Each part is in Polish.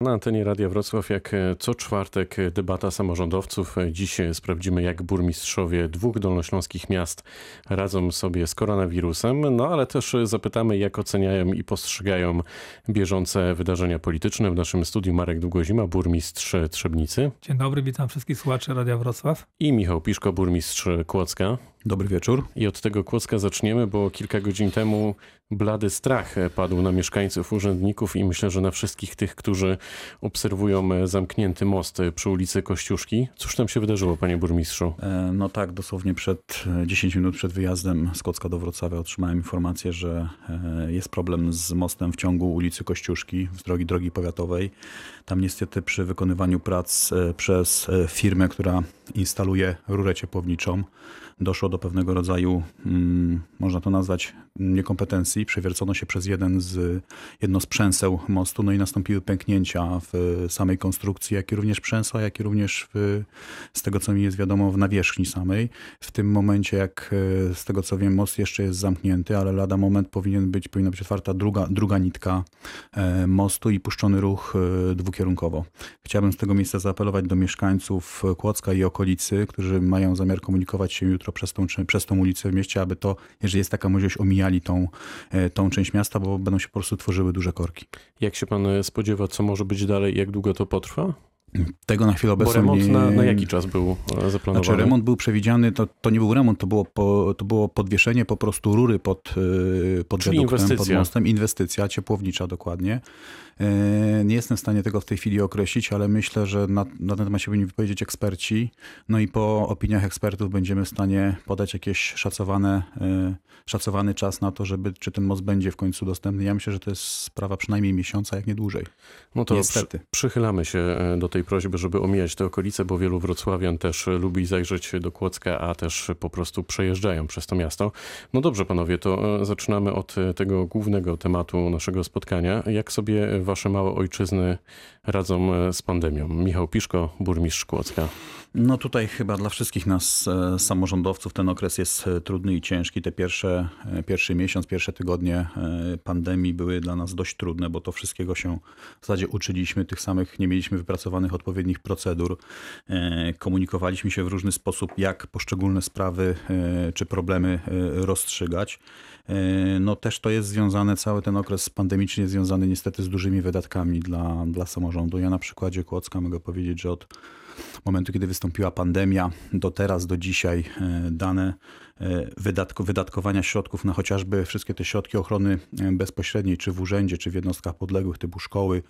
Na antenie Radia Wrocław jak e, co czwartek e, debata samorządowców. E, Dziś sprawdzimy jak burmistrzowie dwóch dolnośląskich miast radzą sobie z koronawirusem, no ale też zapytamy jak oceniają i postrzegają bieżące wydarzenia polityczne. W naszym studiu Marek Długozima, burmistrz Trzebnicy Dzień dobry, witam wszystkich słuchaczy Radia Wrocław. i Michał Piszko, burmistrz Kłodzka. Dobry wieczór. I od tego Kłodzka zaczniemy, bo kilka godzin temu blady strach padł na mieszkańców, urzędników i myślę, że na wszystkich tych, którzy obserwują zamknięty most przy ulicy Kościuszki. Cóż tam się wydarzyło, panie burmistrzu? E, No tak, dosłownie przed e, 10 minut przed wyjazdem z Kłodzka do Wrocławia otrzymałem informację, że e, jest problem z mostem w ciągu ulicy Kościuszki, z drogi drogi powiatowej. Tam niestety przy wykonywaniu prac e, przez e, firmę, która instaluje rurę ciepłowniczą, doszło do pewnego rodzaju, mm, można to nazwać, niekompetencji. Przewiercono się przez jeden z, jedno z przęseł mostu, no i nastąpiły pęknięcia w samej konstrukcji, jak i również przęsła, jak i również w, z tego, co mi jest wiadomo, w nawierzchni samej. W tym momencie, jak e, z tego, co wiem, most jeszcze jest zamknięty, ale lada moment powinien być, powinna być otwarta druga, druga nitka e, mostu i puszczony ruch e, dwukierunkowo. Chciałbym z tego miejsca zaapelować do mieszkańców Kłodzka i okolicy, którzy mają zamiar komunikować się jutro przez tą, przez tą ulicę w mieście, aby to, jeżeli jest taka możliwość, omijali tą, e, tą część miasta, bo będą się po prostu tworzyły duże korki. Jak się pan spodziewa, co może być dalej, jak długo to potrwa? Tego na chwilę Bo obecną remont nie... na, na jaki czas był e, zaplanowany? Znaczy remont był przewidziany, to, to nie był remont, to było, po, to było podwieszenie po prostu rury pod, pod Czyli wiaduktem, pod mostem. Inwestycja ciepłownicza dokładnie. Yy, Nie jestem w stanie tego w tej chwili określić, ale myślę, że na, na ten temat się powinni wypowiedzieć eksperci. No i po opiniach ekspertów będziemy w stanie podać jakieś szacowane, yy, szacowany czas na to, żeby, czy ten most będzie w końcu dostępny. Ja myślę, że to jest sprawa przynajmniej miesiąca, jak nie dłużej. No to przy, Niestety. przychylamy się e, do tej prośby, żeby omijać te okolice, bo wielu wrocławian też e, lubi zajrzeć do Kłodzka, a też po prostu przejeżdżają przez to miasto. No dobrze, panowie, to e, zaczynamy od e, tego głównego tematu naszego spotkania. Jak sobie wasze małe ojczyzny radzą e, z pandemią? Michał Piszko, burmistrz Kłodzka. No tutaj chyba dla wszystkich nas e, samorządowców ten okres jest e, trudny i ciężki. Te pierwsze, pierwszy miesiąc, pierwsze tygodnie pandemii były dla nas dość trudne, bo to wszystkiego się w zasadzie uczyliśmy, tych samych nie mieliśmy wypracowanych odpowiednich procedur. Komunikowaliśmy się w różny sposób, jak poszczególne sprawy czy problemy rozstrzygać. E, No też to jest związane, cały ten okres pandemiczny jest związany niestety z dużymi wydatkami dla, dla samorządu. Ja na przykładzie Kłodzka mogę powiedzieć, że od momentu, kiedy wystąpiła pandemia, do teraz, do dzisiaj e, dane e, wydatko, wydatkowania środków na chociażby wszystkie te środki ochrony e, bezpośredniej, czy w urzędzie, czy w jednostkach podległych, typu szkoły,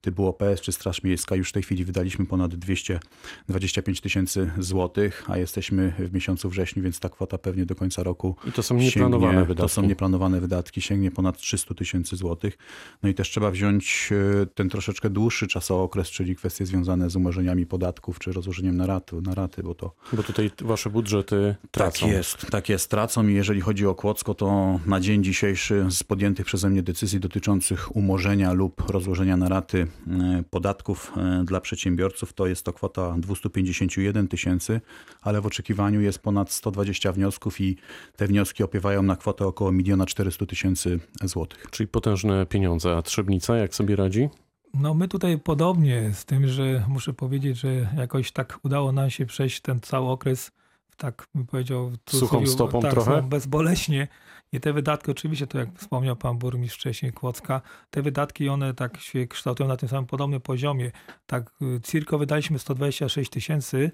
typu OPS, czy Straż Miejska, już w tej chwili wydaliśmy ponad 225 tysięcy złotych, a jesteśmy w miesiącu wrześniu, więc ta kwota pewnie do końca roku I to są nieplanowane sięgnie, wydatki. To są nieplanowane wydatki, sięgnie ponad 300 tysięcy złotych. No i też trzeba wziąć e, ten troszeczkę dłuższy czasowy okres, czyli kwestie związane z umorzeniami podatków, czy rozłożeniem na raty, na raty bo to Bo tutaj wasze budżety tracą. tak jest, tak jest, tracą i jeżeli chodzi o Kłodzko, to na dzień dzisiejszy z podjętych przeze mnie decyzji dotyczących umorzenia lub rozłożenia na raty e, podatków e, dla przedsiębiorców, to jest to kwota 251 tysięcy, ale w oczekiwaniu jest ponad 120 wniosków i te wnioski opiewają na kwotę około 1 400 tysięcy złotych. Czyli potężne pieniądze. A Trzebnica jak sobie radzi? No my tutaj podobnie, z tym, że muszę powiedzieć, że jakoś tak udało nam się przejść ten cały okres, tak bym powiedział, Suchą stopą tak, trochę? bezboleśnie. I te wydatki, oczywiście, to jak wspomniał pan burmistrz wcześniej, Kłodzka, te wydatki, one tak się kształtują na tym samym podobnym poziomie. Tak, y, cirko wydaliśmy 126 tysięcy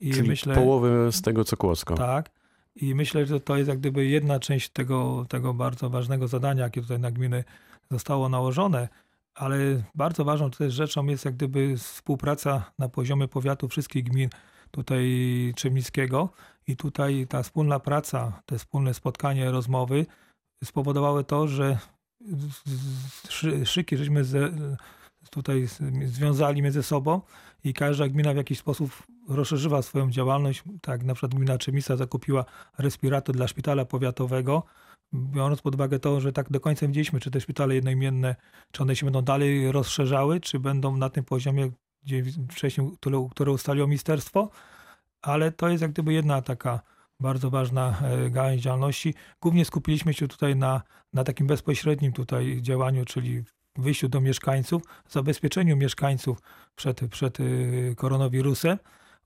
i Czyli myślę... połowy z tego co Kłodzko. Tak. I myślę, że to jest jak gdyby jedna część tego, tego bardzo ważnego zadania, jakie tutaj na gminy zostało nałożone. Ale bardzo ważną też rzeczą jest jak gdyby współpraca na poziomie powiatu wszystkich gmin tutaj Trzebnickiego. I tutaj ta wspólna praca, te wspólne spotkanie, rozmowy spowodowały to, że szy- szyki żeśmy tutaj związali między sobą i każda gmina w jakiś sposób rozszerzyła swoją działalność. Tak, na przykład gmina Czemisa zakupiła respirator dla szpitala powiatowego, biorąc pod uwagę to, że tak do końca nie wiedzieliśmy, czy te szpitale jednoimienne, czy one się będą dalej rozszerzały, czy będą na tym poziomie, wcześniej, które, które ustaliło ministerstwo, ale to jest jak gdyby jedna taka bardzo ważna e, gałęź działalności. Głównie skupiliśmy się tutaj na, na takim bezpośrednim tutaj działaniu, czyli wyjściu do mieszkańców, zabezpieczeniu mieszkańców przed, przed y, koronawirusem.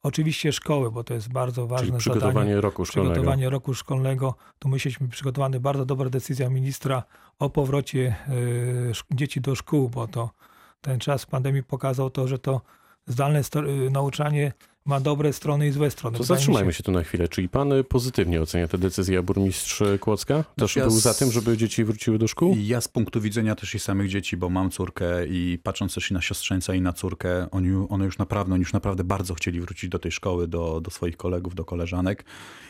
Oczywiście szkoły, bo to jest bardzo Czyli ważne przygotowanie zadanie. roku szkolnego. Przygotowanie roku szkolnego. Tu myśleliśmy przygotowany bardzo dobra decyzja ministra o powrocie sz- dzieci do szkół, bo to ten czas pandemii pokazał to, że to zdalne y, nauczanie ma dobre strony i złe strony. To Wydaje zatrzymajmy się tu na chwilę. Czyli pan y, pozytywnie ocenia tę decyzję, a burmistrz Kłodzka? Też ja był z- za tym, żeby dzieci wróciły do szkół? I ja z punktu widzenia też i samych dzieci, bo mam córkę i patrząc też i na siostrzeńca i na córkę, oni, one już naprawdę, oni już naprawdę bardzo chcieli wrócić do tej szkoły, do, do swoich kolegów, do koleżanek.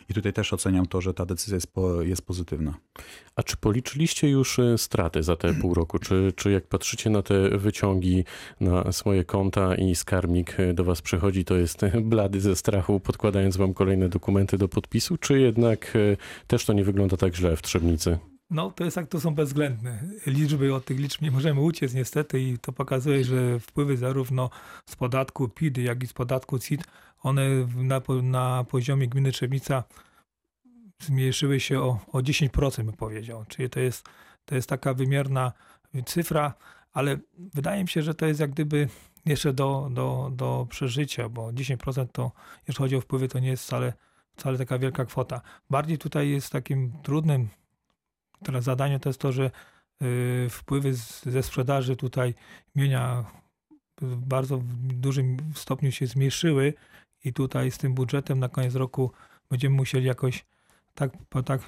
I tutaj też oceniam to, że ta decyzja jest, po, jest pozytywna. A czy policzyliście już y, straty za te pół roku? Czy, czy jak patrzycie na te wyciągi na swoje konta i skarbnik y, do was przychodzi, to jest y, blady ze strachu, podkładając wam kolejne dokumenty do podpisu? Czy jednak y, też to nie wygląda tak źle w Trzebnicy? No, to jest tak, to są bezwzględne liczby, od tych liczb nie możemy uciec niestety i to pokazuje, że wpływy zarówno z podatku PIT, jak i z podatku CIT, one na, na poziomie gminy Trzebnica zmniejszyły się o, o 10%, bym powiedział. Czyli to jest, to jest taka wymierna cyfra, ale wydaje mi się, że to jest jak gdyby jeszcze do, do, do przeżycia, bo 10% to, jeśli chodzi o wpływy, to nie jest wcale, wcale taka wielka kwota. Bardziej tutaj jest takim trudnym teraz zadanie to jest to, że y, wpływy z, ze sprzedaży tutaj mienia w bardzo dużym stopniu się zmniejszyły i tutaj z tym budżetem na koniec roku będziemy musieli jakoś tak, po, tak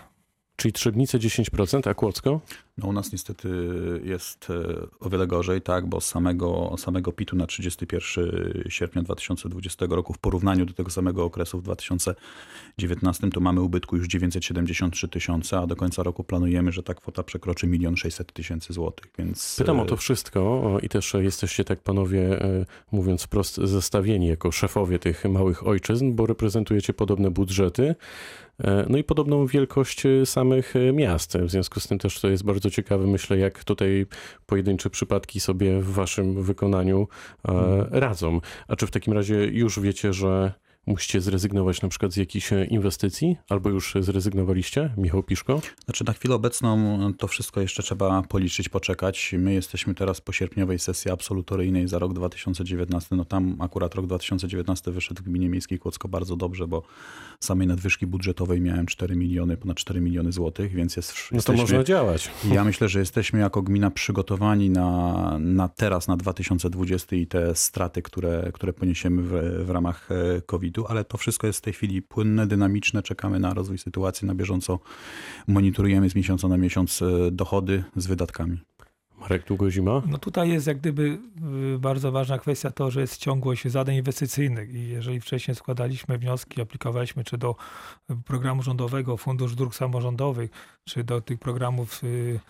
Czyli Trzebnice 10%, a Kłodzko? No u nas niestety jest e, o wiele gorzej, tak, bo z samego, samego PIT-u na 31 sierpnia 2020 roku w porównaniu do tego samego okresu w 2019 to mamy ubytku już 973 tysiące, a do końca roku planujemy, że ta kwota przekroczy 1 600 tysięcy złotych, więc... Pytam o e, to wszystko i też jesteście tak panowie, e, mówiąc wprost, zestawieni jako szefowie tych małych ojczyzn, bo reprezentujecie podobne budżety, no i podobną wielkość samych miast. W związku z tym też to jest bardzo ciekawe, myślę, jak tutaj pojedyncze przypadki sobie w waszym wykonaniu e, radzą. A czy w takim razie już wiecie, że musicie zrezygnować na przykład z jakichś e, inwestycji, albo już zrezygnowaliście? Michał Piszko? Znaczy na chwilę obecną to wszystko jeszcze trzeba policzyć, poczekać. My jesteśmy teraz po sierpniowej sesji absolutoryjnej za rok 2019. No tam akurat rok 2019 wyszedł w gminie miejskiej Kłodzko bardzo dobrze, bo samej nadwyżki budżetowej miałem 4 miliony, ponad 4 miliony złotych, więc jest No to jesteśmy, można działać. Ja myślę, że jesteśmy jako gmina przygotowani na, na teraz, na 2020 i te straty, które, które poniesiemy w, w ramach e, COVID-u, ale to wszystko jest w tej chwili płynne, dynamiczne. Czekamy na rozwój sytuacji, na bieżąco monitorujemy z miesiąca na miesiąc e, dochody z wydatkami. Marek Długozima? No tutaj jest jak gdyby y, bardzo ważna kwestia to, że jest ciągłość zadań inwestycyjnych i jeżeli wcześniej składaliśmy wnioski, aplikowaliśmy czy do programu rządowego, Fundusz Dróg Samorządowych, czy do tych programów y,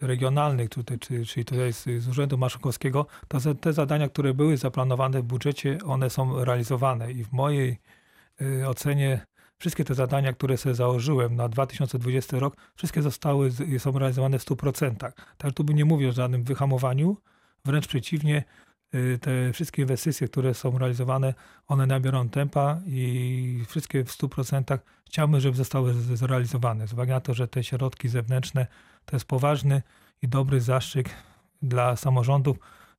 regionalnych, tutaj, czy, czyli tutaj z, z Urzędu Marszałkowskiego, to te zadania, które były zaplanowane w budżecie, one są realizowane i w mojej y, ocenie wszystkie te zadania, które sobie założyłem na 2020 rok, wszystkie zostały, są realizowane w 100%. Tak, tu bym nie mówił o żadnym wyhamowaniu, wręcz przeciwnie, y, te wszystkie inwestycje, które są realizowane, one nabiorą tempa i wszystkie w 100% chciałbym, żeby zostały zrealizowane. Z uwagi na to, że te środki zewnętrzne to jest poważny i dobry zastrzyk dla samorządów,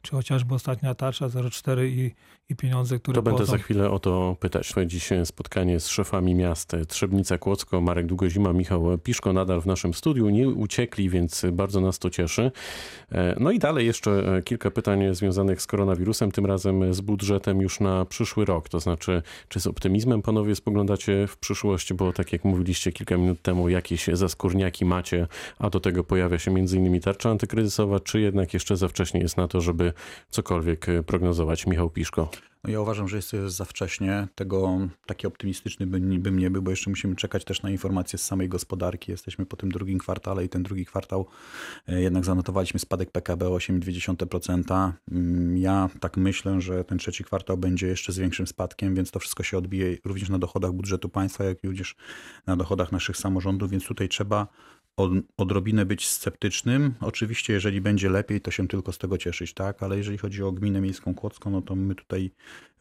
czy chociażby ostatnia tarcza 04 i, i pieniądze, które To będę pochodzą- za chwilę o to pytać. To dziś spotkanie z szefami miast Trzebnica Kłodzko, Marek Długozima, Michał Piszko nadal w naszym studiu. Nie uciekli, więc bardzo nas to cieszy. E, No i dalej jeszcze e, kilka pytań związanych z koronawirusem, tym razem z budżetem już na przyszły rok. To znaczy, czy z optymizmem panowie spoglądacie w przyszłość, bo tak jak mówiliście kilka minut temu, jakieś zaskórniaki macie, a do tego pojawia się między innymi tarcza antykryzysowa, czy jednak jeszcze za wcześnie jest na to, żeby cokolwiek e, prognozować? Michał Piszko. No ja uważam, że jest za wcześnie. Tego taki optymistyczny bym, bym nie był, bo jeszcze musimy czekać też na informacje z samej gospodarki. Jesteśmy po tym drugim kwartale i ten drugi kwartał e, jednak zanotowaliśmy spadek PKB o 8,2%. Mm, Ja tak myślę, że ten trzeci kwartał będzie jeszcze z większym spadkiem, więc to wszystko się odbije również na dochodach budżetu państwa, jak i również na dochodach naszych samorządów, więc tutaj trzeba odrobinę być sceptycznym. Oczywiście, jeżeli będzie lepiej, to się tylko z tego cieszyć, tak? Ale jeżeli chodzi o gminę miejską Kłodzką, no to my tutaj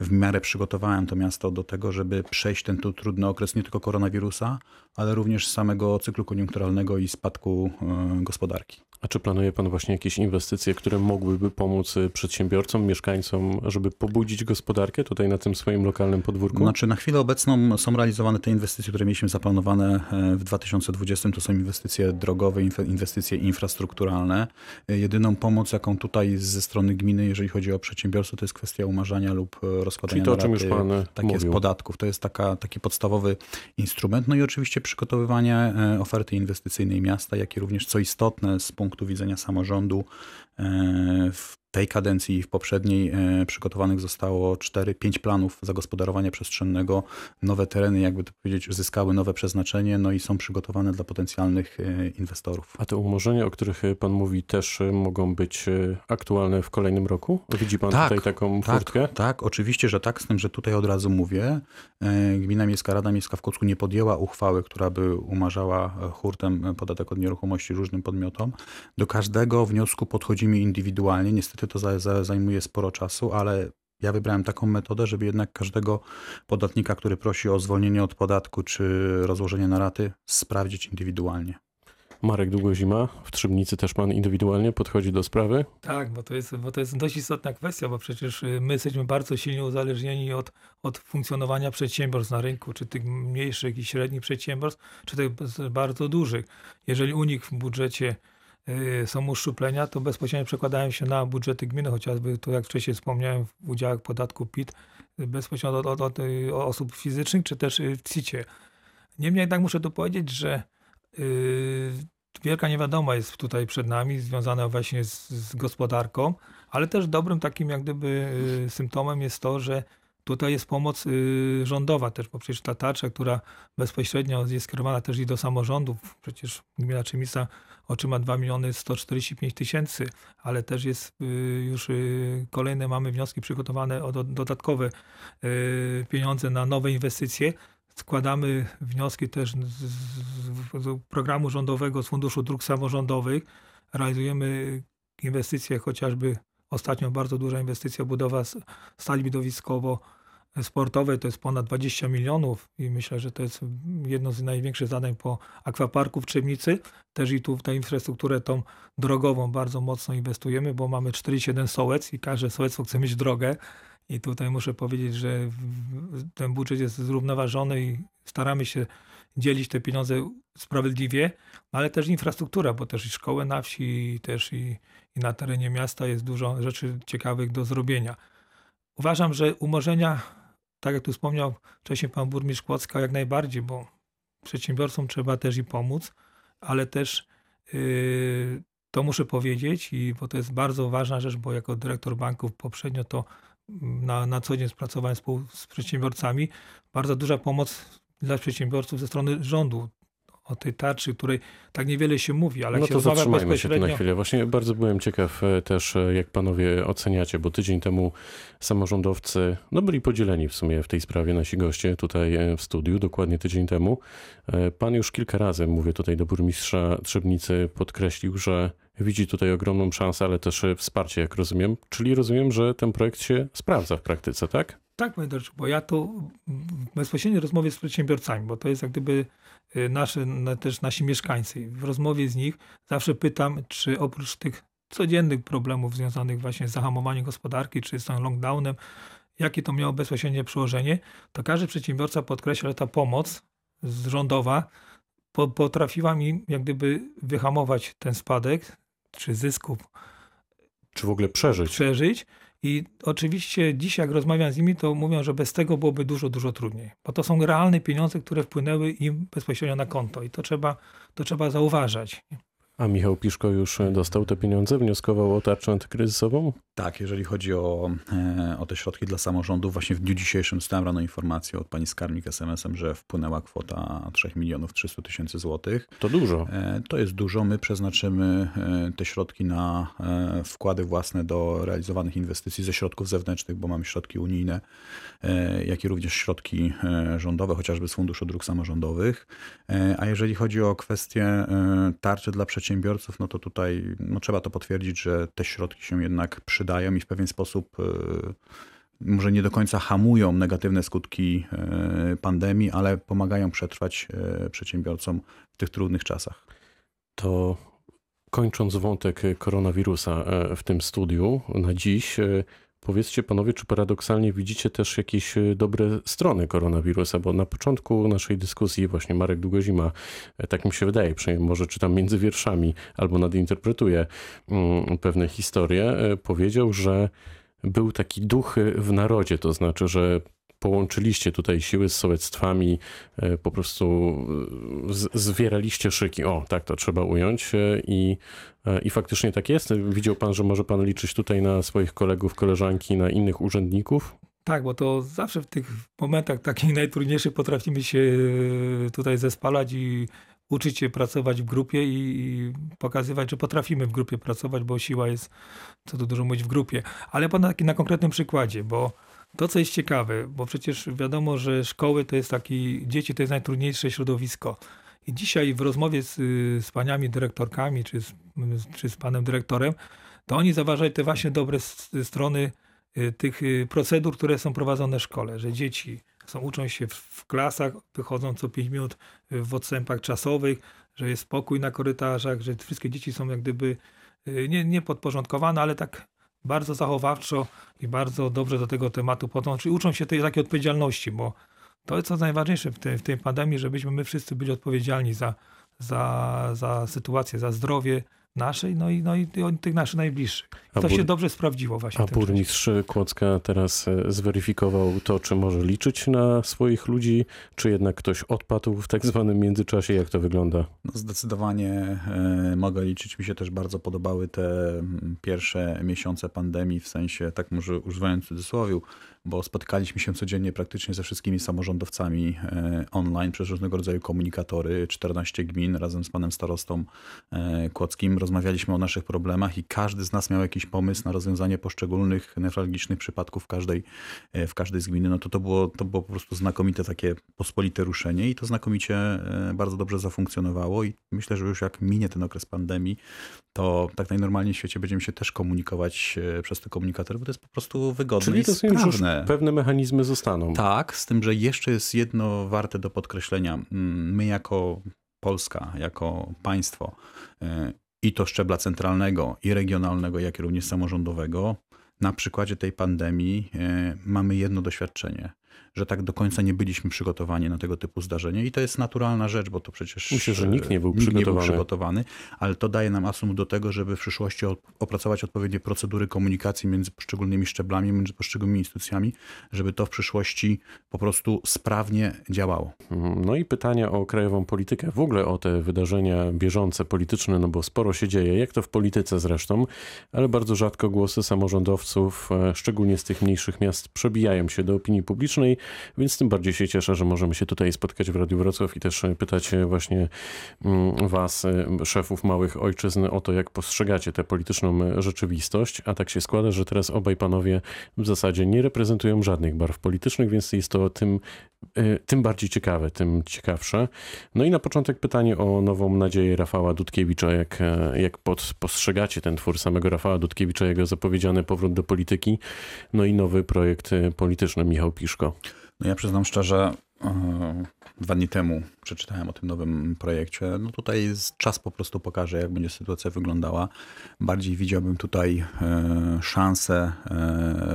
w miarę przygotowałem to miasto do tego, żeby przejść ten tu trudny okres nie tylko koronawirusa, ale również samego cyklu koniunkturalnego i spadku e, gospodarki. A czy planuje pan właśnie jakieś inwestycje, które mogłyby pomóc y, przedsiębiorcom, mieszkańcom, żeby pobudzić gospodarkę tutaj na tym swoim lokalnym podwórku? Znaczy na chwilę obecną są realizowane te inwestycje, które mieliśmy zaplanowane e, w 2020. To są inwestycje drogowe, inwestycje infrastrukturalne. E, Jedyną pomoc, jaką tutaj ze strony gminy, jeżeli chodzi o przedsiębiorstwo, to jest kwestia umarzania lub e, rozkładania Czyli to, o czym już pan z mówił. podatków. To jest taka, taki podstawowy instrument. No i oczywiście przygotowywanie oferty inwestycyjnej miasta, jak i również, co istotne z punktu widzenia samorządu, e, w tej kadencji i w poprzedniej e, przygotowanych zostało 4-5 planów zagospodarowania przestrzennego. Nowe tereny, jakby to powiedzieć, zyskały nowe przeznaczenie, no i są przygotowane dla potencjalnych e, inwestorów. A te umorzenia, o których y, pan mówi, też mogą być aktualne w kolejnym roku? Widzi pan Tak, tutaj taką Tak, furtkę? tak, oczywiście, że tak, z tym, że tutaj od razu mówię, e, Gmina Miejska, Rada Miejska w Kocku nie podjęła uchwały, która by umarzała e, hurtem e, podatek od nieruchomości różnym podmiotom. Do każdego wniosku podchodzimy indywidualnie. Niestety to za, za, zajmuje sporo czasu, ale ja wybrałem taką metodę, żeby jednak każdego podatnika, który prosi o zwolnienie od podatku czy rozłożenie na raty, sprawdzić indywidualnie. Marek Długozima, w Trzebnicy też pan indywidualnie podchodzi do sprawy? Tak, bo to, jest, bo to jest dość istotna kwestia, bo przecież y, my jesteśmy bardzo silnie uzależnieni od, od funkcjonowania przedsiębiorstw na rynku, czy tych mniejszych i średnich przedsiębiorstw, czy tych bardzo dużych. Jeżeli u nich w budżecie są uszczuplenia, to bezpośrednio przekładają się na budżety gminy, chociażby to, jak wcześniej wspomniałem, w udziałach podatku PIT, y, bezpośrednio od, od, od y, osób fizycznych, czy też y, w CIT-ie. Niemniej jednak muszę tu powiedzieć, że y, wielka niewiadoma jest tutaj przed nami, związana właśnie z, z gospodarką, ale też dobrym takim jak gdyby y, symptomem jest to, że tutaj jest pomoc y, rządowa też, bo przecież ta tarcza, która bezpośrednio jest skierowana też i do samorządów, przecież gmina Czemica otrzyma 2 miliony 145 tysięcy, ale też jest y, już y, kolejne mamy wnioski przygotowane o do, dodatkowe y, pieniądze na nowe inwestycje. Składamy wnioski też z, programu rządowego, z Funduszu Dróg Samorządowych. Realizujemy inwestycje, chociażby ostatnio bardzo duża inwestycja, budowa stali widowiskowo-sportowej, to jest ponad 20 milionów i myślę, że to jest jedno z największych zadań po akwaparku w Trzebnicy. Też i tu w tę infrastrukturę tą drogową bardzo mocno inwestujemy, bo mamy 47 sołec i każde sołectwo chce mieć drogę. I tutaj muszę powiedzieć, że ten budżet jest zrównoważony i staramy się dzielić te pieniądze sprawiedliwie, no ale też infrastruktura, bo też i szkoły na wsi, i też i, i na terenie miasta jest dużo rzeczy ciekawych do zrobienia. Uważam, że umorzenia, tak jak tu wspomniał wcześniej pan burmistrz Kłodzka, jak najbardziej, bo przedsiębiorcom trzeba też i pomóc, ale też yy, to muszę powiedzieć, i bo to jest bardzo ważna rzecz, bo jako dyrektor banków poprzednio to mm, na, na co dzień pracowałem współ, z przedsiębiorcami. Bardzo duża pomoc dla przedsiębiorców ze strony rządu. O tej tarczy, której tak niewiele się mówi, ale no to zatrzymajmy się tu bezpośrednio. na chwilę. Właśnie bardzo byłem ciekaw e, też, e, jak panowie oceniacie, bo tydzień temu samorządowcy no byli podzieleni w sumie w tej sprawie, nasi goście tutaj e, w studiu, dokładnie tydzień temu. Pan już kilka razy, mówię tutaj do burmistrza Trzebnicy, podkreślił, że widzi tutaj ogromną szansę, ale też wsparcie, jak rozumiem. Czyli rozumiem, że ten projekt się sprawdza w praktyce, tak? Tak, panie Dorczu, bo ja to w bezpośredniej rozmowie z przedsiębiorcami, bo to jest jak gdyby y, nasze, na- też nasi mieszkańcy. W rozmowie z nich zawsze pytam, czy oprócz tych codziennych problemów związanych właśnie z zahamowaniem gospodarki, czy z tym lockdownem, jakie to miało bezpośrednie przełożenie, to każdy przedsiębiorca podkreśla, że ta pomoc rządowa po, potrafiła mi jak gdyby wyhamować ten spadek, czy zysków Czy w ogóle przeżyć? przeżyć. I oczywiście dzisiaj, jak rozmawiam z nimi, to mówią, że bez tego byłoby dużo, dużo trudniej. Bo to są realne pieniądze, które wpłynęły im bezpośrednio na konto i to trzeba, to trzeba zauważać. A Michał Piszko już dostał te pieniądze, wnioskował o tarczę antykryzysową? Tak, jeżeli chodzi o, e, o te środki dla samorządów, właśnie w dniu dzisiejszym dostałem rano informację od pani skarbnik SMS-em, że wpłynęła kwota 3 milionów 300 tysięcy złotych. To dużo. E, To jest dużo. My przeznaczymy e, te środki na wkłady własne do realizowanych inwestycji ze środków zewnętrznych, bo mamy środki unijne, jak i również środki rządowe, chociażby z Funduszu Dróg Samorządowych. A jeżeli chodzi o kwestię tarczy dla przedsiębiorców, no to tutaj no, trzeba to potwierdzić, że te środki się jednak przydają i w pewien sposób e, może nie do końca hamują negatywne skutki e, pandemii, ale pomagają przetrwać e, przedsiębiorcom w tych trudnych czasach. To kończąc wątek koronawirusa w tym studiu na dziś, powiedzcie panowie, czy paradoksalnie widzicie też jakieś e, dobre strony koronawirusa, bo na początku naszej dyskusji właśnie Marek Długozima, e, tak mi się wydaje, przynajmniej może czytam między wierszami albo nadinterpretuje mm, pewne historie, e, powiedział, że był taki duch w narodzie, to znaczy, że połączyliście tutaj siły z sołectwami, e, po prostu e, zwieraliście szyki. O, tak to trzeba ująć. e, I, I faktycznie tak jest. Widział pan, że może pan liczyć tutaj na swoich kolegów, koleżanki, na innych urzędników? Tak, bo to zawsze w tych momentach takich najtrudniejszych potrafimy się tutaj zespalać i uczyć się pracować w grupie i, pokazywać, że potrafimy w grupie pracować, bo siła jest, co tu dużo mówić, w grupie. Ale taki na konkretnym przykładzie, bo to, co jest ciekawe, bo przecież wiadomo, że szkoły to jest taki, dzieci to jest najtrudniejsze środowisko. I dzisiaj w rozmowie z, y, z paniami dyrektorkami, czy z, czy z panem dyrektorem, to oni zauważają te właśnie dobre s- strony y, tych y, procedur, które są prowadzone w szkole, że dzieci są, uczą się w, w klasach, wychodzą co 5 minut y, w odstępach czasowych, że jest spokój na korytarzach, że wszystkie dzieci są jak gdyby y, nie, nie podporządkowane, ale tak bardzo zachowawczo i bardzo dobrze do tego tematu podchodzą, czyli uczą się tej takiej odpowiedzialności, bo to jest co najważniejsze w tej, w tej pandemii, żebyśmy my wszyscy byli odpowiedzialni za, za, za sytuację, za zdrowie nasze no i, no i tych naszych najbliższych. A To bur- się dobrze sprawdziło właśnie. A czasie. burmistrz Kłodzka teraz e, zweryfikował to, czy może liczyć na swoich ludzi, czy jednak ktoś odpadł w tak zwanym międzyczasie. Jak to wygląda? No zdecydowanie e, mogę liczyć. Mi się też bardzo podobały te pierwsze miesiące pandemii, w sensie, tak może używając cudzysłowiu, bo spotkaliśmy się codziennie praktycznie ze wszystkimi samorządowcami e, online przez różnego rodzaju komunikatory, 14 gmin razem z panem starostą Kłodzkim. Rozmawialiśmy o naszych problemach i każdy z nas miał jakiś pomysł na rozwiązanie poszczególnych newralgicznych przypadków w każdej, e, w każdej z gminy. No to to było, to było po prostu znakomite takie pospolite ruszenie i to znakomicie e, bardzo dobrze zafunkcjonowało i myślę, że już jak minie ten okres pandemii, to tak najnormalniej w świecie będziemy się też komunikować e, przez te komunikatory, bo to jest po prostu wygodne Czyli i rozumiem, że już pewne mechanizmy zostaną. Tak, z tym, że jeszcze jest jedno warte do podkreślenia. Mm, My jako Polska, jako państwo i to szczebla centralnego i regionalnego, jak i również samorządowego, na przykładzie tej pandemii e, mamy jedno doświadczenie, że tak do końca nie byliśmy przygotowani na tego typu zdarzenie i to jest naturalna rzecz, bo to przecież Myślę, że nikt nie był nikt nie był przygotowany. przygotowany, ale to daje nam asumpt do tego, żeby w przyszłości op- opracować odpowiednie procedury komunikacji między poszczególnymi szczeblami, między poszczególnymi instytucjami, żeby to w przyszłości po prostu sprawnie działało. Mhm. No i pytania o krajową politykę, w ogóle o te wydarzenia bieżące, polityczne, no bo sporo się dzieje, jak to w polityce zresztą, ale bardzo rzadko głosy samorządowców, e, szczególnie z tych mniejszych miast, przebijają się do opinii publicznej, więc tym bardziej się cieszę, że możemy się tutaj spotkać w Radiu Wrocław i też e, pytać e, właśnie mm, was, e, szefów małych ojczyzn, o to, jak postrzegacie tę polityczną rzeczywistość, a tak się składa, że teraz obaj panowie w zasadzie nie reprezentują żadnych barw politycznych, więc jest to tym tym bardziej ciekawe, tym ciekawsze. No i na początek pytanie o nową nadzieję Rafała Dudkiewicza. Jak, e, jak pod, postrzegacie ten twór samego Rafała Dudkiewicza, jego zapowiedziany powrót do polityki, no i nowy projekt e, polityczny Michał Piszko. No ja przyznam szczerze, dwa dni temu przeczytałem o tym nowym projekcie. No tutaj czas po prostu pokaże, jak będzie sytuacja wyglądała. Bardziej widziałbym tutaj e, szansę e,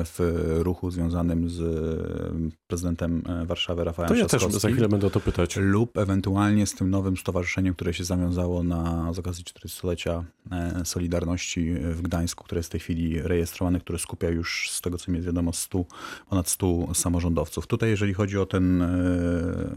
w ruchu związanym z e, prezydentem Warszawy Rafałem To ja też za chwilę będę o to pytać. lub ewentualnie z tym nowym stowarzyszeniem, które się zawiązało na z okazji 40-lecia e, Solidarności w Gdańsku, które jest w tej chwili rejestrowane, które skupia już z tego co mi jest wiadomo 100, ponad 100 samorządowców. Tutaj jeżeli chodzi o ten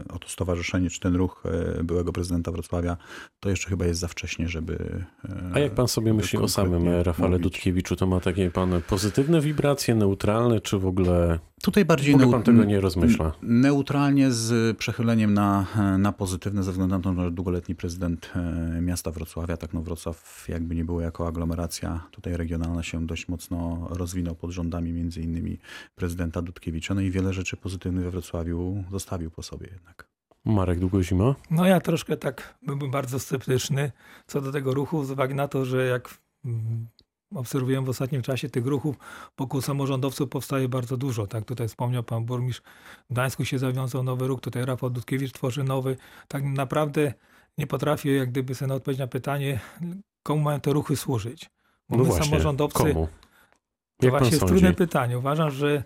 o to stowarzyszenie czy ten ruch e, byłego prezydenta Wrocławia, to jeszcze chyba jest za wcześnie, żeby A jak pan sobie myśli o samym e, Rafale mówić. Dudkiewiczu? To ma takie pan pozytywne wibracje, neutralne, czy w ogóle, Tutaj bardziej neu- pan tego nie rozmyśla? Neutralnie z przechyleniem na, na pozytywne, ze względu na to, że długoletni prezydent e, miasta Wrocławia, tak no Wrocław jakby nie było jako aglomeracja tutaj regionalna się dość mocno rozwinął pod rządami między innymi prezydenta Dudkiewicza, no i wiele rzeczy pozytywnych we Wrocławiu zostawił po sobie jednak. Marek Długozima? No ja troszkę tak byłbym bardzo sceptyczny co do tego ruchu, z uwagi na to, że jak mm, obserwuję w ostatnim czasie tych ruchów wokół samorządowców powstaje bardzo dużo. Tak tutaj wspomniał pan burmistrz, w Gdańsku się zawiązał nowy ruch, tutaj Rafał Dudkiewicz tworzy nowy. Tak naprawdę nie potrafię jak gdyby sobie odpowiedzieć na pytanie, komu mają te ruchy służyć. Bo no my właśnie, samorządowcy, komu? to Jak właśnie jest sądzi? trudne pytanie. Uważam, że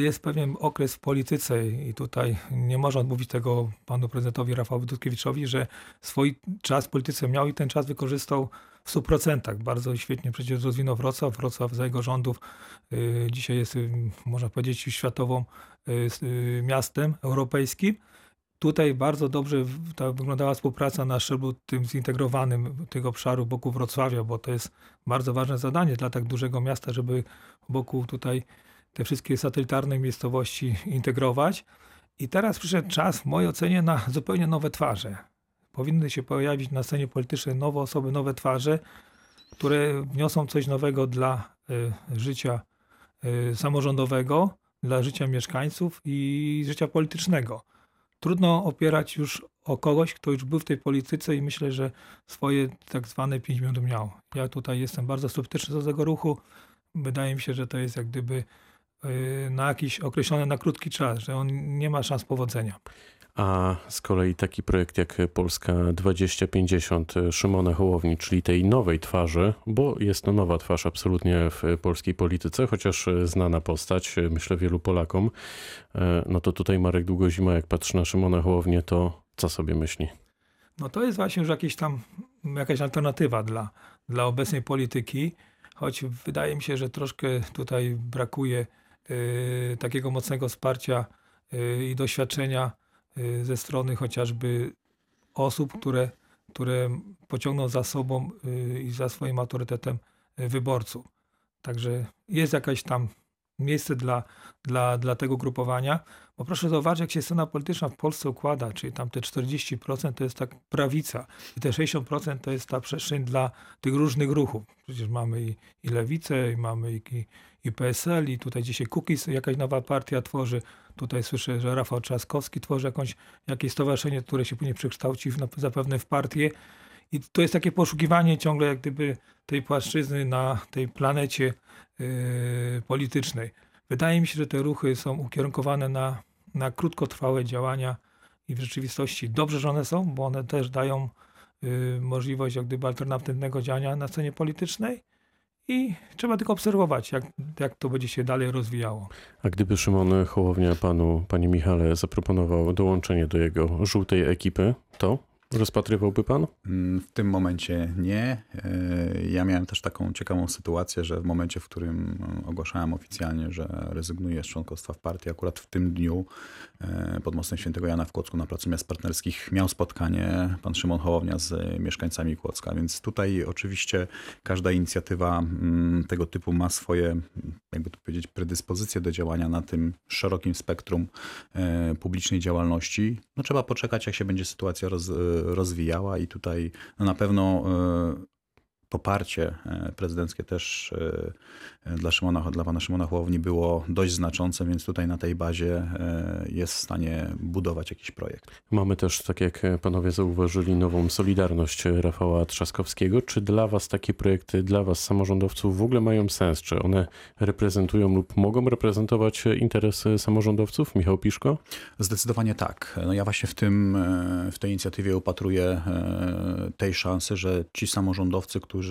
jest pewien okres w polityce i tutaj nie można odmówić tego panu prezydentowi Rafałowi Dudkiewiczowi, że swój czas w polityce miał i ten czas wykorzystał w 100%. Bardzo świetnie przecież rozwinął Wrocław. Wrocław za jego rządów y, dzisiaj jest, y, można powiedzieć, światową y, y, miastem europejskim. Tutaj bardzo dobrze wyglądała współpraca na szczeblu tym zintegrowanym tego obszaru wokół Wrocławia, bo to jest bardzo ważne zadanie dla tak dużego miasta, żeby wokół tutaj te wszystkie satelitarne miejscowości integrować. I teraz przyszedł czas, w mojej ocenie, na zupełnie nowe twarze. Powinny się pojawić na scenie politycznej nowe osoby, nowe twarze, które wniosą coś nowego dla y, życia y, samorządowego, dla życia mieszkańców i życia politycznego. Trudno opierać już o kogoś, kto już był w tej polityce i myślę, że swoje tak zwane 5 minut miał. Ja tutaj jestem bardzo sceptyczny do tego ruchu. Wydaje mi się, że to jest jak gdyby na jakiś określony, na krótki czas, że on nie ma szans powodzenia. A z kolei taki projekt jak Polska 2050 Szymona Hołowni, czyli tej nowej twarzy, bo jest to nowa twarz absolutnie w polskiej polityce, chociaż znana postać, myślę wielu Polakom, no to tutaj Marek Długozima, jak patrzy na Szymona Hołownię, to co sobie myśli? No to jest właśnie już jakieś tam, jakaś alternatywa dla, dla obecnej polityki, choć wydaje mi się, że troszkę tutaj brakuje y, takiego mocnego wsparcia y, i doświadczenia y, ze strony chociażby osób, które, które pociągną za sobą y, i za swoim autorytetem y, wyborców. Także jest jakaś tam miejsce dla, dla, dla tego grupowania. Bo proszę zauważyć, jak się scena polityczna w Polsce układa, czyli tam te 40% to jest tak prawica i te 60% to jest ta przestrzeń dla tych różnych ruchów. Przecież mamy i, i lewicę, i mamy i, i, i PSL, i tutaj dzisiaj Kukiz, jakaś nowa partia tworzy. Tutaj słyszę, że Rafał Trzaskowski tworzy jakąś, jakieś stowarzyszenie, które się później przekształci w, zapewne w partię. I to jest takie poszukiwanie ciągle jak gdyby tej płaszczyzny na tej planecie yy, politycznej. Wydaje mi się, że te ruchy są ukierunkowane na, na krótkotrwałe działania i w rzeczywistości dobrze, że one są, bo one też dają y, możliwość jak gdyby alternatywnego działania na scenie politycznej i trzeba tylko obserwować, jak, jak to będzie się dalej rozwijało. A gdyby Szymon Hołownia panu, panie Michale, zaproponował dołączenie do jego żółtej ekipy, to rozpatrywałby pan? Mm, W tym momencie nie. E, Ja miałem też taką ciekawą sytuację, że w momencie, w którym e, ogłaszałem oficjalnie, że rezygnuję z członkostwa w partii, akurat w tym dniu e, pod mostem Świętego Jana w Kłodzku na Placu Miast Partnerskich miał spotkanie pan Szymon Hołownia z mieszkańcami Kłodzka, więc tutaj oczywiście każda inicjatywa mm, tego typu ma swoje, jakby to powiedzieć, predyspozycje do działania na tym szerokim spektrum publicznej działalności. No trzeba poczekać, jak się będzie sytuacja roz, rozwijała i tutaj no na pewno e, poparcie e, prezydenckie też e, dla, Szymona, dla pana Szymona Hołowni było dość znaczące, więc tutaj na tej bazie e, jest w stanie budować jakiś projekt. Mamy też, tak jak panowie zauważyli, nową Solidarność Rafała Trzaskowskiego. Czy dla was takie projekty, dla was samorządowców w ogóle mają sens? Czy one reprezentują lub mogą reprezentować interesy samorządowców? Michał Piszko? Zdecydowanie tak. No ja właśnie w tym, e, w tej inicjatywie upatruję e, tej szansy, że ci samorządowcy, którzy,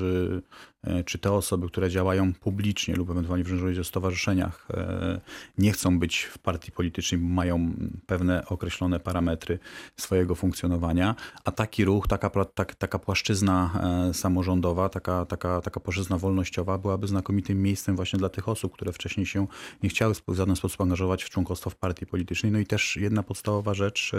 e, czy te osoby, które działają publicznie lub ewentualnie w różnych stowarzyszeniach, e, nie chcą być w partii politycznej, mają pewne określone parametry swojego funkcjonowania, a taki ruch, taka, tak, taka płaszczyzna e, samorządowa, taka, taka, taka płaszczyzna wolnościowa byłaby znakomitym miejscem właśnie dla tych osób, które wcześniej się nie chciały w żaden sposób angażować w członkostwo w partii politycznej. No i też jedna podstawowa rzecz,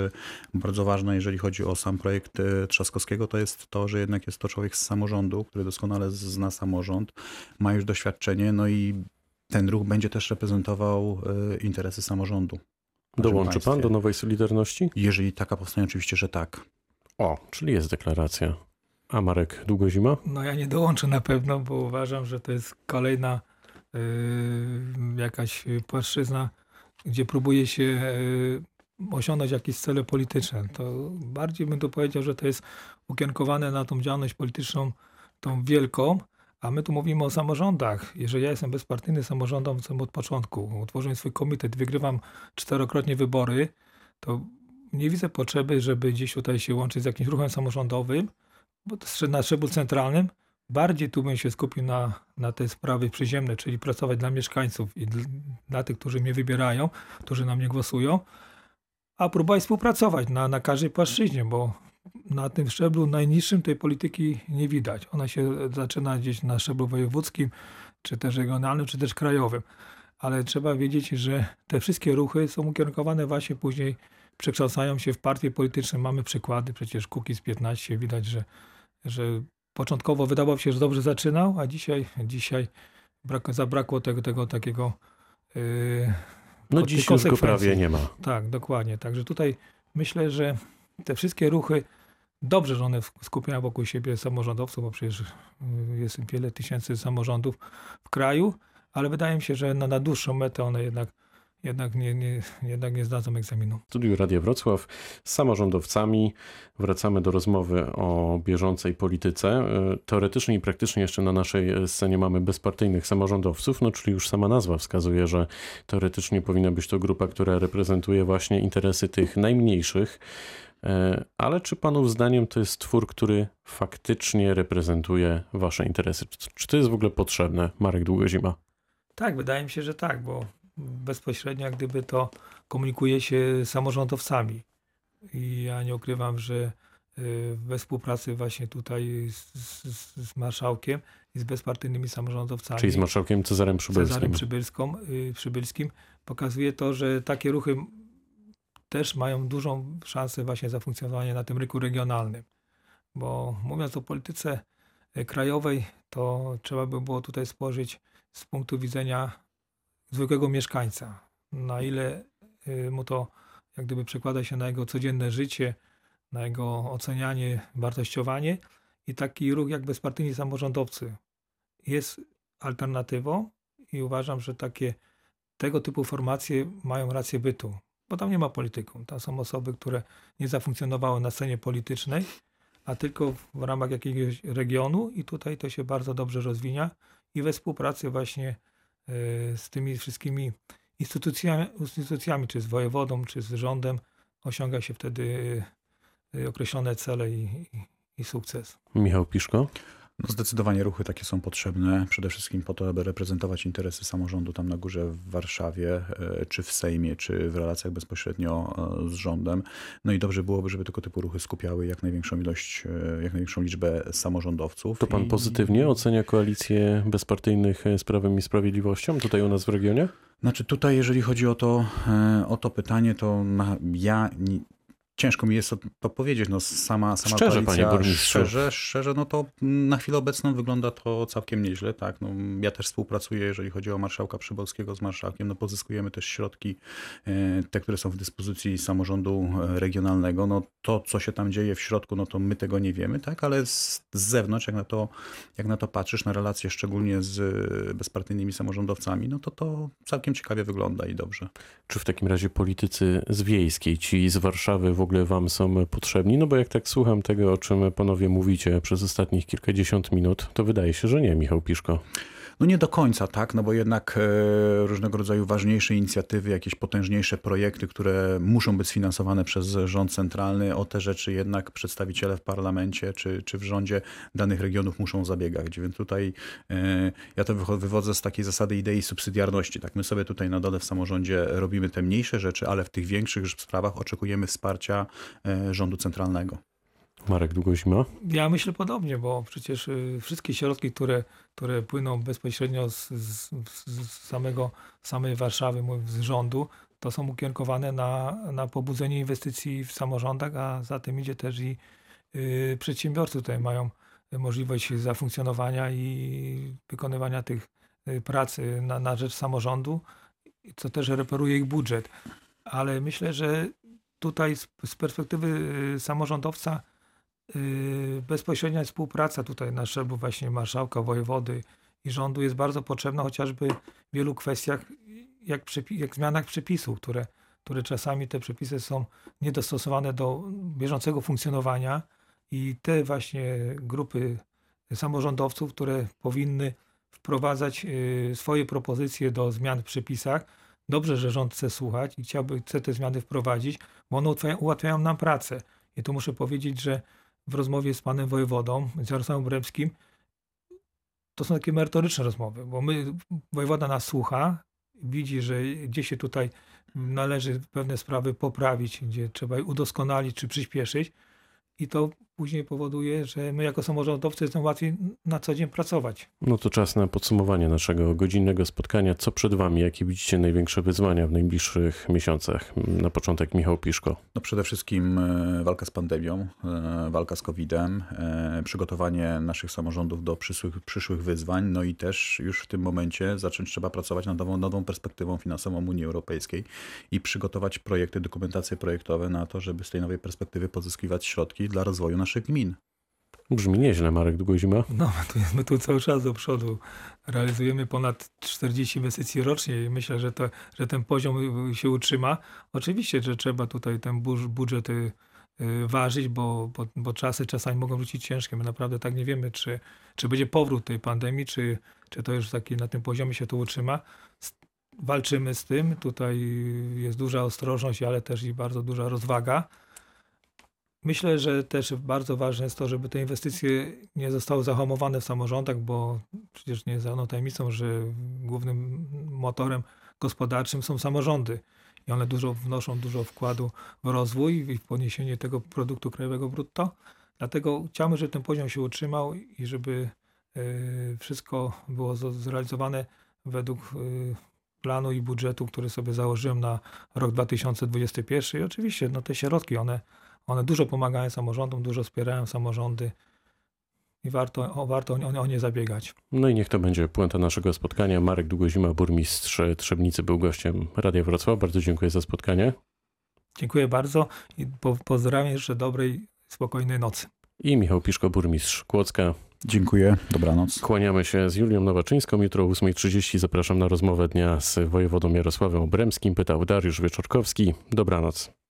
bardzo ważna, jeżeli chodzi o sam projekt Trzaskowskiego, to jest to, że jednak jest to człowiek z samorządu, który doskonale zna samorząd, ma już doświadczenie, no i ten ruch będzie też reprezentował e, interesy samorządu. Dołączy pan do nowej Solidarności? Jeżeli taka powstanie, oczywiście, że tak. O, czyli jest deklaracja. A Marek Długozima? No ja nie dołączę na pewno, bo uważam, że to jest kolejna y, jakaś płaszczyzna, gdzie próbuje się y, osiągnąć jakieś cele polityczne. To bardziej bym to powiedział, że to jest ukierunkowane na tą działalność polityczną, tą wielką, a my tu mówimy o samorządach. Jeżeli ja jestem bezpartyjny samorządowcem od początku, utworzyłem swój komitet, wygrywam czterokrotnie wybory, to nie widzę potrzeby, żeby gdzieś tutaj się łączyć z jakimś ruchem samorządowym, bo to na szczeblu centralnym, bardziej tu bym się skupił na, na te sprawy przyziemne, czyli pracować dla mieszkańców i dl- dla tych, którzy mnie wybierają, którzy na mnie głosują, a próbować współpracować na, na każdej płaszczyźnie, bo na tym szczeblu najniższym tej polityki nie widać. Ona się zaczyna gdzieś na szczeblu wojewódzkim, czy też regionalnym, czy też krajowym. Ale trzeba wiedzieć, że te wszystkie ruchy są ukierunkowane właśnie później, przekształcają się w partie polityczne. Mamy przykłady, przecież Kukiz 15, widać, że, że początkowo wydawało się, że dobrze zaczynał, a dzisiaj, dzisiaj brak, zabrakło tego, tego takiego yy, No dziś już go prawie nie ma. tak, dokładnie. Także tutaj myślę, że te wszystkie ruchy, dobrze, że one skupiają wokół siebie samorządowców, bo przecież y, jest wiele tysięcy samorządów w kraju, ale wydaje mi się, że na, na dłuższą metę one jednak, jednak, nie, nie, jednak nie zdadzą egzaminu. Studiu Radia Wrocław z samorządowcami wracamy do rozmowy o bieżącej polityce. E, Teoretycznie i praktycznie jeszcze na naszej e, scenie mamy bezpartyjnych samorządowców, no czyli już sama nazwa wskazuje, że teoretycznie powinna być to grupa, która reprezentuje właśnie interesy tych najmniejszych. E, Ale czy panów zdaniem to jest twór, który faktycznie reprezentuje wasze interesy? Czy- to jest w ogóle potrzebne? Marek Długozima. Tak, wydaje mi się, że tak, bo bezpośrednio jak gdyby to komunikuje się samorządowcami. I ja nie ukrywam, że y, we współpracy właśnie tutaj z, z, z marszałkiem i z bezpartyjnymi samorządowcami. Czyli z marszałkiem Cezarem Przybylskim. Cezarem Przybylską, y, Przybylskim pokazuje to, że takie ruchy też mają dużą szansę właśnie zafunkcjonowanie na tym rynku regionalnym. Bo mówiąc o polityce y, krajowej, to trzeba by było tutaj spojrzeć z punktu widzenia zwykłego mieszkańca. Na ile y, mu to jak gdyby przekłada się na jego codzienne życie, na jego ocenianie, wartościowanie i taki ruch jak bezpartyjni samorządowcy jest alternatywą i uważam, że takie tego typu formacje mają rację bytu, bo tam nie ma polityków. Tam są osoby, które nie zafunkcjonowały na scenie politycznej, a tylko w ramach jakiegoś regionu i tutaj to się bardzo dobrze rozwija i we współpracy właśnie e, z tymi wszystkimi instytucjami, instytucjami czy z wojewodą, czy z rządem osiąga się wtedy e, określone cele i, i, i sukces. Michał Piszko. No zdecydowanie ruchy takie są potrzebne, przede wszystkim po to, aby reprezentować interesy samorządu tam na górze w Warszawie, e, czy w Sejmie, czy w relacjach bezpośrednio e, z rządem. No i dobrze byłoby, żeby tego typu ruchy skupiały jak największą ilość, e, jak największą liczbę samorządowców. To pan I- pozytywnie ocenia koalicję bezpartyjnych z Prawem i Sprawiedliwością tutaj u nas w regionie? Znaczy tutaj, jeżeli chodzi o to, o to pytanie, to na, ja nie, ciężko mi jest to, powiedzieć. No sama, sama Szczerze, koalicja, panie burmistrzu. Szczerze, szczerze, no to na chwilę obecną wygląda to całkiem nieźle. Tak? No, ja też współpracuję, jeżeli chodzi o marszałka Przybolskiego z marszałkiem. No, pozyskujemy też środki, e, te, które są w dyspozycji samorządu e, regionalnego. No, to, co się tam dzieje w środku, no to my tego nie wiemy, tak? ale z, z zewnątrz, jak na, to, jak na to patrzysz, na relacje szczególnie z e, bezpartyjnymi samorządowcami, no to to całkiem ciekawie wygląda i dobrze. Czy w takim razie politycy z wiejskiej, ci z Warszawy w ogóle wam są potrzebni? No bo jak tak słucham tego, o czym panowie mówicie przez ostatnich kilkadziesiąt minut, to wydaje się, że nie, Michał Piszko. No nie do końca, tak, no bo jednak e, różnego rodzaju ważniejsze inicjatywy, jakieś potężniejsze projekty, które muszą być sfinansowane przez rząd centralny, o te rzeczy jednak przedstawiciele w parlamencie czy, czy w rządzie danych regionów muszą zabiegać. Więc tutaj e, ja to wywodzę z takiej zasady idei subsydiarności. Tak, my sobie tutaj na dole w samorządzie robimy te mniejsze rzeczy, ale w tych większych sprawach oczekujemy wsparcia e, rządu centralnego. Marek Długozima. Ja myślę podobnie, bo przecież y, wszystkie środki, które, które płyną bezpośrednio z, z, z samego, samej Warszawy, z rządu, to są ukierunkowane na, na pobudzenie inwestycji w samorządach, a za tym idzie też i y, przedsiębiorcy tutaj mają możliwość zafunkcjonowania i wykonywania tych y, prac y, na, na rzecz samorządu, co też reperuje ich budżet. Ale myślę, że tutaj z, z perspektywy samorządowca bezpośrednia współpraca tutaj na szczeblu właśnie marszałka, wojewody i rządu jest bardzo potrzebna, chociażby w wielu kwestiach, jak, jak zmianach przepisów, które, które czasami te przepisy są niedostosowane do bieżącego funkcjonowania i te właśnie grupy samorządowców, które powinny wprowadzać yy, swoje propozycje do zmian w przepisach. Dobrze, że rząd chce słuchać i chciałby, chce te zmiany wprowadzić, bo one ułatwiają nam pracę. I tu muszę powiedzieć, że w rozmowie z panem wojewodą, z Jarosławem Bremskim, to są takie merytoryczne rozmowy, bo my, wojewoda nas słucha, widzi, że gdzie się tutaj należy pewne sprawy poprawić, gdzie trzeba je udoskonalić czy przyspieszyć i to później powoduje, że my jako samorządowcy jest nam łatwiej na co dzień pracować. No to czas na podsumowanie naszego godzinnego spotkania. Co przed wami? Jakie widzicie największe wyzwania w najbliższych miesiącach? Na początek Michał Piszko. No przede wszystkim e, walka z pandemią, e, walka z COVID-em, e, przygotowanie naszych samorządów do przyszłych, przyszłych wyzwań, no i też już w tym momencie zacząć trzeba pracować nad nową, nową perspektywą finansową Unii Europejskiej i przygotować projekty, dokumentacje projektowe na to, żeby z tej nowej perspektywy pozyskiwać środki dla rozwoju naszych gmin. Brzmi nieźle, Marek Długozima. No, my tu, my tu cały czas do przodu realizujemy ponad 40 inwestycji rocznie i myślę, że, to, że ten poziom się utrzyma. Oczywiście, że trzeba tutaj ten budż- budżet y, y, ważyć, bo, bo, bo czasy czasami mogą wrócić ciężkie. My naprawdę tak nie wiemy, czy, czy będzie powrót tej pandemii, czy, czy to już taki na tym poziomie się to utrzyma. Walczymy z tym. Tutaj jest duża ostrożność, ale też i bardzo duża rozwaga. Myślę, że też bardzo ważne jest to, żeby te inwestycje nie zostały zahamowane w samorządach, bo przecież nie żadną tajemnicą, że głównym motorem gospodarczym są samorządy i one dużo wnoszą dużo wkładu w rozwój i w podniesienie tego produktu krajowego brutto. Dlatego chciałbym, żeby ten poziom się utrzymał i żeby y, wszystko było zrealizowane według y, planu i budżetu, który sobie założyłem na rok 2021. I oczywiście no, te środki, one one dużo pomagają samorządom, dużo wspierają samorządy i warto, o, warto o, o nie zabiegać. No i niech to będzie puenta naszego spotkania. Marek Długozima, burmistrz Trzebnicy, był gościem Radia Wrocław. Bardzo dziękuję za spotkanie. Dziękuję bardzo i po, pozdrawiam jeszcze dobrej, spokojnej nocy. I Michał Piszko, burmistrz Kłodzka. Dziękuję, dobranoc. Kłaniamy się z Julią Nowaczyńską. Jutro o 8.30 zapraszam na rozmowę dnia z wojewodą Jarosławem Obremskim. Pytał Dariusz Wieczorkowski. Dobranoc.